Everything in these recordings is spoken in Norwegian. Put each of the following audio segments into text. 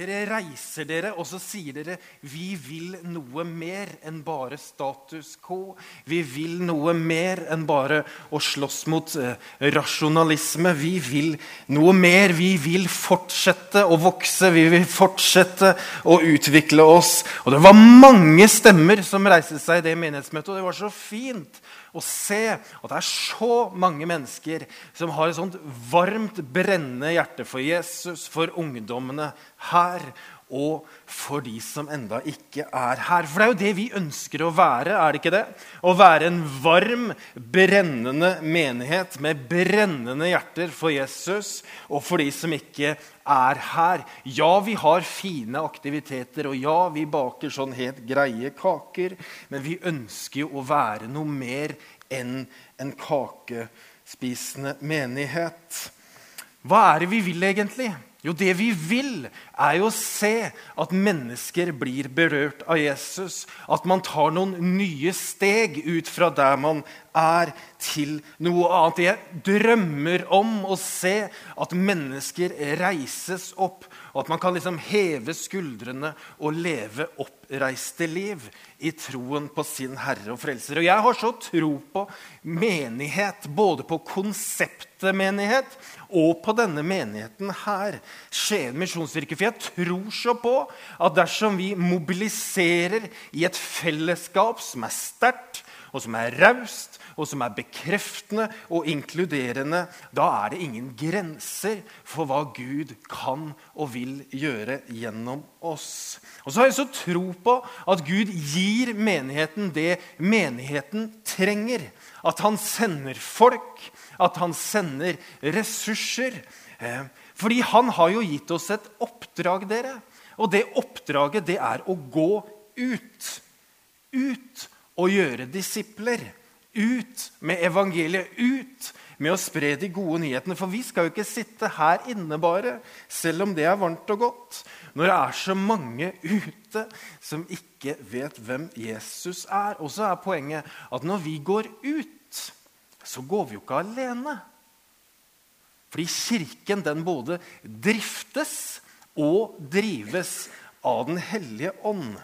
Dere reiser dere, og så sier dere vi vil noe mer enn bare status quo. Vi vil noe mer enn bare å slåss mot eh, rasjonalisme. Vi vil noe mer. Vi vil fortsette å vokse. Vi vil fortsette å utvikle oss. Og det var mange stemmer som reiste seg i det menighetsmøtet, og det var så fint å se at det er så mange mennesker som har et sånt varmt, brennende hjerte for Jesus, for ungdommene her og for de som enda ikke er her. For det er jo det vi ønsker å være, er det ikke det? Å være en varm, brennende menighet med brennende hjerter for Jesus og for de som ikke er her. Ja, vi har fine aktiviteter, og ja, vi baker sånn helt greie kaker, men vi ønsker jo å være noe mer enn en kakespisende menighet. Hva er det vi vil egentlig? Jo, det vi vil, er jo å se at mennesker blir berørt av Jesus. At man tar noen nye steg ut fra der man er, til noe annet. Jeg drømmer om å se at mennesker reises opp, og at man kan liksom heve skuldrene og leve oppreiste liv i troen på sin Herre og Frelser. Og jeg har så tro på menighet, både på konseptet menighet og på denne menigheten her, Skien misjonskirke. For jeg tror så på at dersom vi mobiliserer i et fellesskap som er sterkt, og som er raust, og som er bekreftende og inkluderende, da er det ingen grenser for hva Gud kan og vil gjøre gjennom oss. Og så har jeg så tro på at Gud gir menigheten det menigheten trenger. At han sender folk, at han sender ressurser. Eh, fordi han har jo gitt oss et oppdrag, dere. Og det oppdraget, det er å gå ut. Ut og gjøre disipler. Ut med evangeliet. Ut med å spre de gode nyhetene. For vi skal jo ikke sitte her inne bare, selv om det er varmt og godt, når det er så mange ute som ikke vet hvem Jesus er. Og så er poenget at når vi går ut, så går vi jo ikke alene. Fordi kirken den både driftes og drives av Den hellige ånd.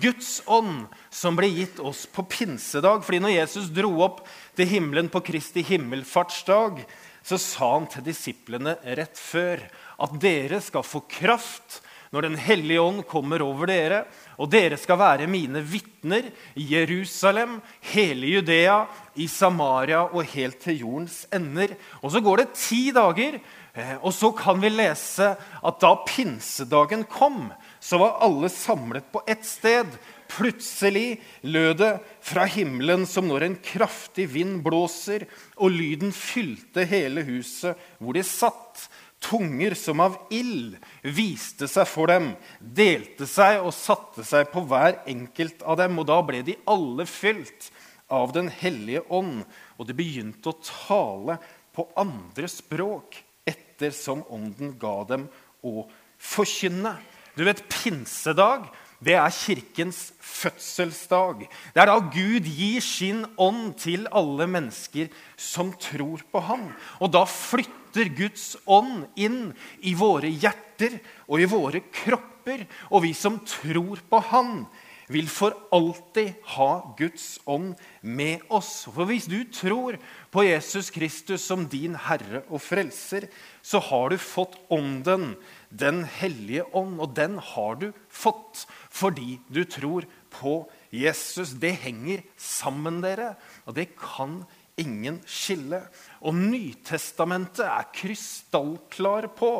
Guds ånd som ble gitt oss på pinsedag. Fordi når Jesus dro opp til himmelen på Kristi himmelfartsdag, så sa han til disiplene rett før at dere skal få kraft når Den hellige ånd kommer over dere, og dere skal være mine vitner i Jerusalem, hele Judea, i Samaria og helt til jordens ender. Og Så går det ti dager, eh, og så kan vi lese at da pinsedagen kom, så var alle samlet på ett sted. Plutselig lød det fra himmelen som når en kraftig vind blåser, og lyden fylte hele huset hvor de satt. Tunger som av ild viste seg for dem, delte seg og satte seg på hver enkelt av dem. Og da ble de alle fylt av Den hellige ånd, og de begynte å tale på andre språk ettersom ånden ga dem å forkynne. Du vet, Pinsedag det er kirkens fødselsdag. Det er da Gud gir sin ånd til alle mennesker som tror på ham. Og da flytter Guds ånd inn i våre hjerter og i våre kropper. Og vi som tror på ham, vil for alltid ha Guds ånd med oss. For hvis du tror på Jesus Kristus som din Herre og Frelser, så har du fått Ånden, Den hellige ånd. Og den har du fått fordi du tror på Jesus. Det henger sammen, dere, og det kan ingen skille. Og Nytestamentet er krystallklar på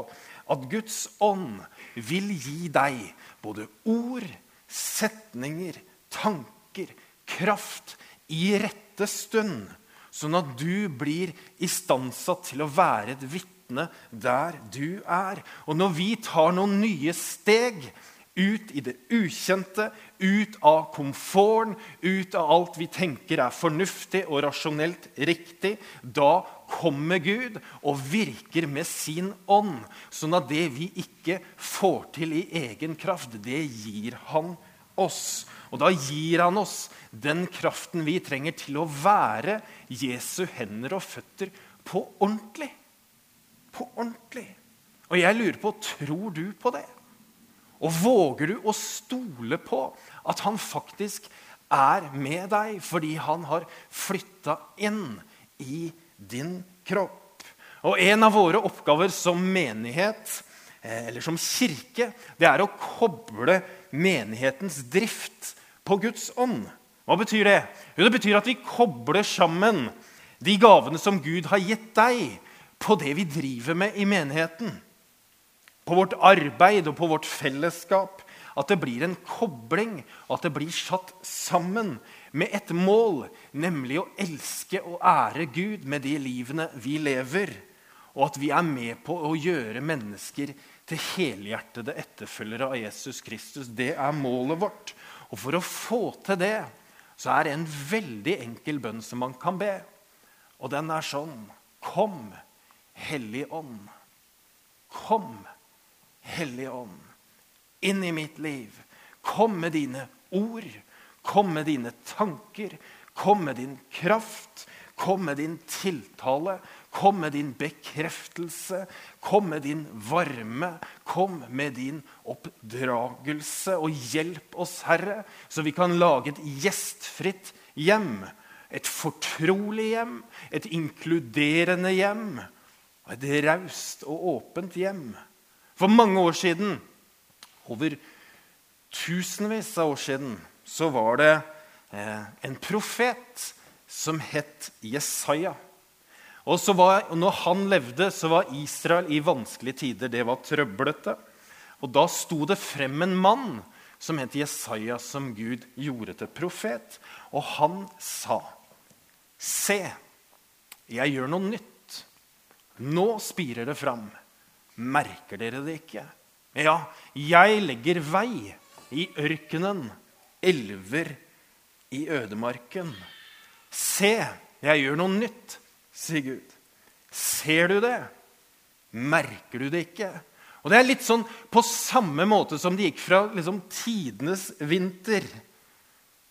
at Guds ånd vil gi deg både ord, setninger, tanker, kraft i rette stund, sånn at du blir istandsatt til å være et vitne der du er. Og når vi tar noen nye steg ut i det ukjente, ut av komforten, ut av alt vi tenker er fornuftig og rasjonelt riktig. Da kommer Gud og virker med sin ånd, sånn at det vi ikke får til i egen kraft, det gir han oss. Og da gir han oss den kraften vi trenger til å være Jesu hender og føtter på ordentlig. På ordentlig. Og jeg lurer på tror du på det? Og våger du å stole på at han faktisk er med deg fordi han har flytta inn i din kropp? Og en av våre oppgaver som menighet eh, eller som kirke, det er å koble menighetens drift på Guds ånd. Hva betyr det? Jo, det betyr at vi kobler sammen de gavene som Gud har gitt deg, på det vi driver med i menigheten på vårt arbeid og på vårt fellesskap. At det blir en kobling, at det blir satt sammen med et mål, nemlig å elske og ære Gud med de livene vi lever. Og at vi er med på å gjøre mennesker til helhjertede etterfølgere av Jesus Kristus. Det er målet vårt. Og for å få til det så er det en veldig enkel bønn som man kan be. Og den er sånn Kom, Hellig Ånd. Kom, Hellige Ånd, inn i mitt liv. Kom med dine ord, kom med dine tanker, kom med din kraft, kom med din tiltale, kom med din bekreftelse, kom med din varme, kom med din oppdragelse, og hjelp oss, Herre, så vi kan lage et gjestfritt hjem. Et fortrolig hjem, et inkluderende hjem, et raust og åpent hjem. For mange år siden, over tusenvis av år siden, så var det eh, en profet som het Jesaja. Og var, når han levde, så var Israel i vanskelige tider. Det var trøblete. Og da sto det frem en mann som het Jesaja, som Gud gjorde til profet. Og han sa, 'Se, jeg gjør noe nytt. Nå spirer det fram.' Merker dere det ikke? Ja, jeg legger vei i ørkenen, elver i ødemarken. Se, jeg gjør noe nytt, sier Gud. Ser du det? Merker du det ikke? Og Det er litt sånn på samme måte som det gikk fra liksom, tidenes vinter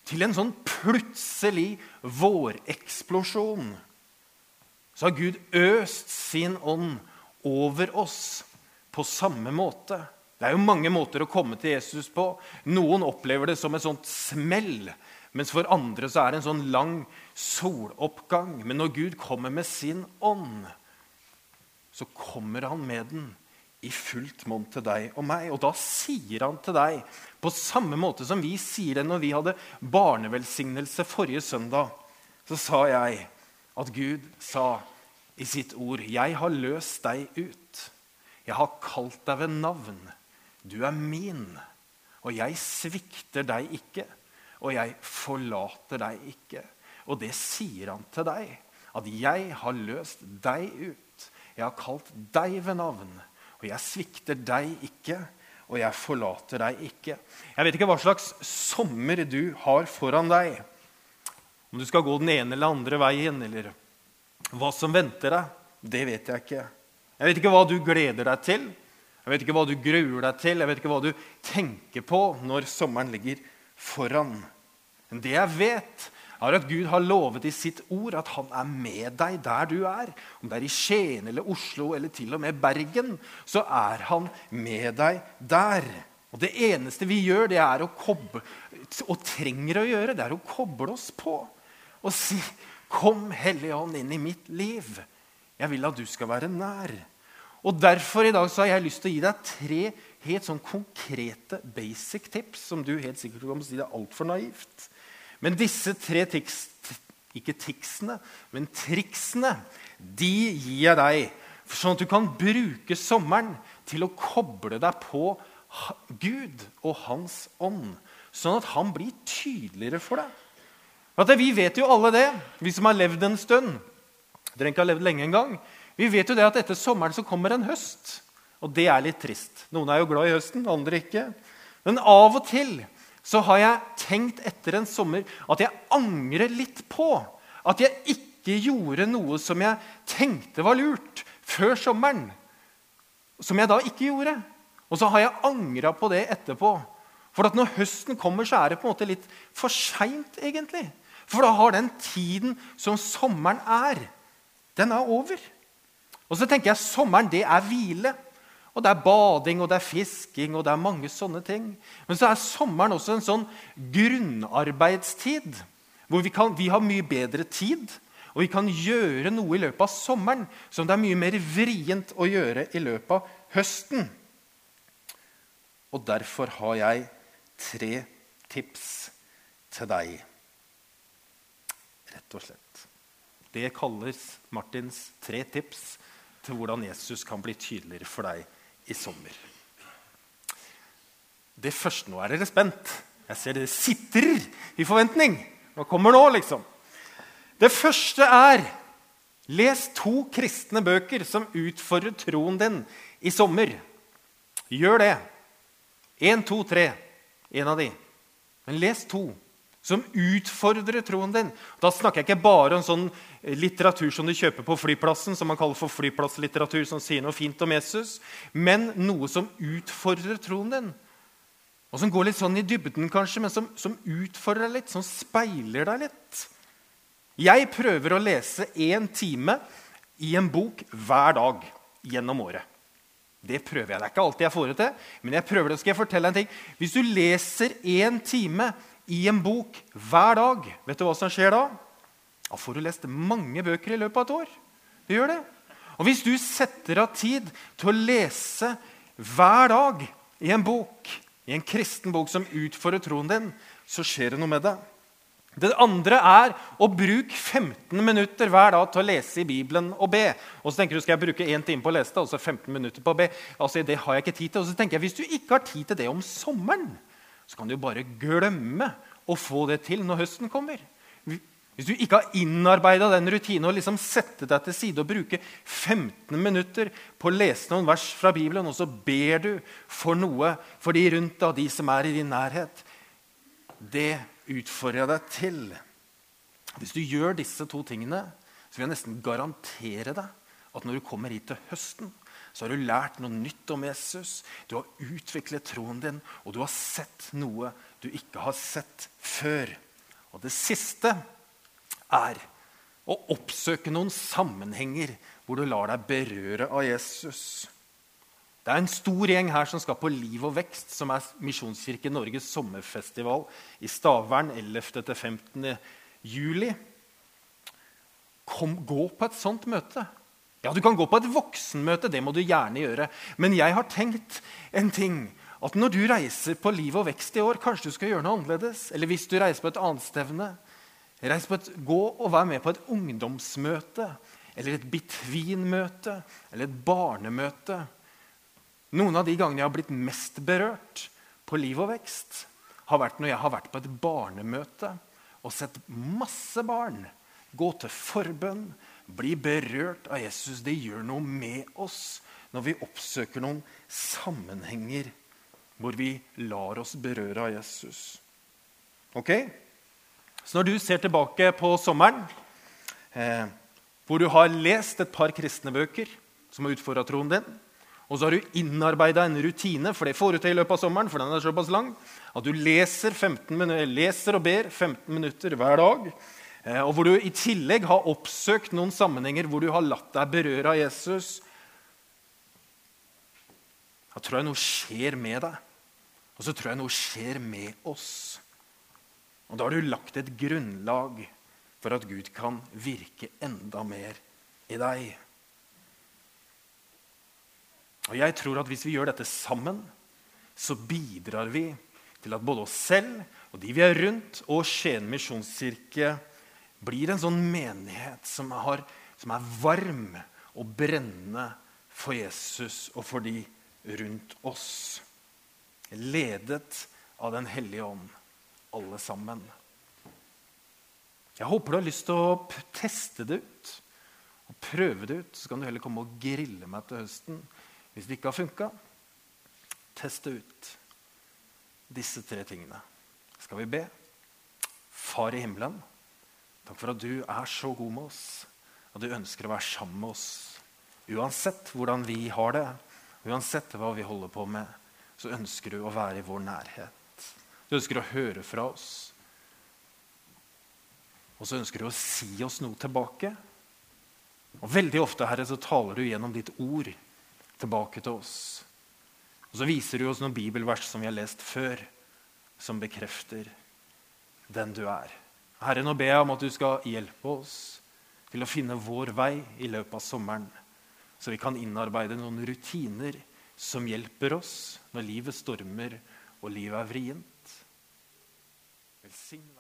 til en sånn plutselig våreksplosjon. Så har Gud øst sin ånd over oss på samme måte. Det er jo mange måter å komme til Jesus på. Noen opplever det som et sånt smell, mens for andre så er det en sånn lang soloppgang. Men når Gud kommer med sin ånd, så kommer han med den i fullt monn til deg og meg. Og da sier han til deg, på samme måte som vi sier det når vi hadde barnevelsignelse forrige søndag, så sa jeg at Gud sa i sitt ord. 'Jeg har løst deg ut. Jeg har kalt deg ved navn. Du er min. Og jeg svikter deg ikke, og jeg forlater deg ikke.' Og det sier han til deg. At 'jeg har løst deg ut. Jeg har kalt deg ved navn, og jeg svikter deg ikke.' og jeg forlater deg ikke. Jeg vet ikke hva slags sommer du har foran deg. Om du skal gå den ene eller andre veien, eller hva som venter deg, det vet jeg ikke. Jeg vet ikke hva du gleder deg til, jeg vet ikke hva du gruer deg til, jeg vet ikke hva du tenker på når sommeren ligger foran. Men det jeg vet, er at Gud har lovet i sitt ord at han er med deg der du er. Om det er i Skien eller Oslo eller til og med Bergen, så er han med deg der. Og Det eneste vi gjør, det er å koble, og trenger å gjøre, det er å koble oss på og si Kom, Hellige Ånd, inn i mitt liv. Jeg vil at du skal være nær. Og Derfor i dag så har jeg lyst til å gi deg tre helt sånn konkrete basic tips som du helt sikkert kommer til å si det er altfor naivt. Men disse tre tics, ikke ticsene, men triksene, de gir jeg deg. Sånn at du kan bruke sommeren til å koble deg på Gud og Hans ånd. Sånn at han blir tydeligere for deg. At vi vet jo alle det, vi som har levd en stund. Dere ikke har levd lenge engang. Vi vet jo det at etter sommeren så kommer en høst. Og det er litt trist. Noen er jo glad i høsten, andre ikke. Men av og til så har jeg tenkt etter en sommer at jeg angrer litt på at jeg ikke gjorde noe som jeg tenkte var lurt, før sommeren. Som jeg da ikke gjorde. Og så har jeg angra på det etterpå. For når høsten kommer, så er det på en måte litt for seint, egentlig. For da har den tiden som sommeren er, den er over. Og så tenker jeg sommeren det er hvile. Og det er bading, og det er fisking, og det er mange sånne ting. Men så er sommeren også en sånn grunnarbeidstid. Hvor vi, kan, vi har mye bedre tid, og vi kan gjøre noe i løpet av sommeren som det er mye mer vrient å gjøre i løpet av høsten. Og derfor har jeg tre tips til deg. Rett og slett. Det kalles Martins tre tips til hvordan Jesus kan bli tydeligere for deg i sommer. Det første Nå er dere spent. Jeg ser dere sitrer i forventning. Hva kommer nå, liksom? Det første er Les to kristne bøker som utfordrer troen din i sommer. Gjør det. Én, to, tre. En av de. Men les to som utfordrer troen din. Da snakker jeg ikke bare om sånn litteratur som du kjøper på flyplassen, som man kaller for flyplasslitteratur, som sier noe fint om Jesus, men noe som utfordrer troen din. Og som går litt sånn i dybden, kanskje, men som, som utfordrer deg litt, som speiler deg litt. Jeg prøver å lese én time i en bok hver dag gjennom året. Det prøver jeg. Det er ikke alltid jeg får det til, men jeg prøver det. Skal jeg fortelle en ting? Hvis du leser én time i en bok hver dag, vet du hva som skjer da? Da får du lest mange bøker i løpet av et år. Du gjør det. Og hvis du setter av tid til å lese hver dag i en bok, i en kristen bok som utfordrer troen din, så skjer det noe med det. Det andre er å bruke 15 minutter hver dag til å lese i Bibelen og be. Og så tenker du, skal jeg bruke én time på å lese det, og så 15 minutter på å be. Altså, Det har jeg ikke tid til. Og så tenker jeg, Hvis du ikke har tid til det om sommeren, så kan du bare glemme å få det til når høsten kommer. Hvis du ikke har innarbeida den rutinen og liksom sette deg til side og bruke 15 minutter på å lese noen vers fra Bibelen, og så ber du for noe for de rundt deg, de som er i din nærhet Det utfordrer jeg deg til. Hvis du gjør disse to tingene, så vil jeg nesten garantere deg at når du kommer hit til høsten, så har du lært noe nytt om Jesus. Du har utviklet troen din, og du har sett noe du ikke har sett før. Og det siste er å oppsøke noen sammenhenger hvor du lar deg berøre av Jesus. Det er en stor gjeng her som skal på Liv og vekst, som er Misjonskirken Norges sommerfestival i Stavern 11.-15. juli. Gå på et sånt møte. Ja, Du kan gå på et voksenmøte, det må du gjerne gjøre. Men jeg har tenkt en ting. At når du reiser på Liv og vekst i år, kanskje du skal gjøre noe annerledes. Eller hvis du reiser på et annet stevne. Reis på et, gå og vær med på et ungdomsmøte. Eller et Between-møte. Eller et barnemøte. Noen av de gangene jeg har blitt mest berørt på Liv og vekst, har vært når jeg har vært på et barnemøte og sett masse barn gå til forbønn, bli berørt av Jesus. Det gjør noe med oss når vi oppsøker noen sammenhenger hvor vi lar oss berøre av Jesus. Ok? Så når du ser tilbake på sommeren, eh, hvor du har lest et par kristne bøker som har utfordra troen din, og så har du innarbeida en rutine, for det får du til i løpet av sommeren, for den er såpass lang, at du leser, minutter, leser og ber 15 minutter hver dag og hvor du i tillegg har oppsøkt noen sammenhenger hvor du har latt deg berøre av Jesus, da tror jeg noe skjer med deg. Og så tror jeg noe skjer med oss. Og da har du lagt et grunnlag for at Gud kan virke enda mer i deg. Og jeg tror at hvis vi gjør dette sammen, så bidrar vi til at både oss selv og de vi er rundt, og Skien misjonskirke blir en sånn menighet som, har, som er varm og brennende for Jesus og for de rundt oss. Ledet av Den hellige ånd, alle sammen. Jeg håper du har lyst til å teste det ut og prøve det ut. Så kan du heller komme og grille meg til høsten hvis det ikke har funka. Teste ut, disse tre tingene. Skal vi be? Far i himmelen. Takk for at du er så god med oss, og du ønsker å være sammen med oss. Uansett hvordan vi har det, uansett hva vi holder på med, så ønsker du å være i vår nærhet. Du ønsker å høre fra oss. Og så ønsker du å si oss noe tilbake. Og Veldig ofte Herre, så taler du gjennom ditt ord tilbake til oss. Og så viser du oss noen bibelvers som vi har lest før, som bekrefter den du er. Herre, nå ber jeg om at du skal hjelpe oss til å finne vår vei i løpet av sommeren, så vi kan innarbeide noen rutiner som hjelper oss når livet stormer og livet er vrient. Velsign.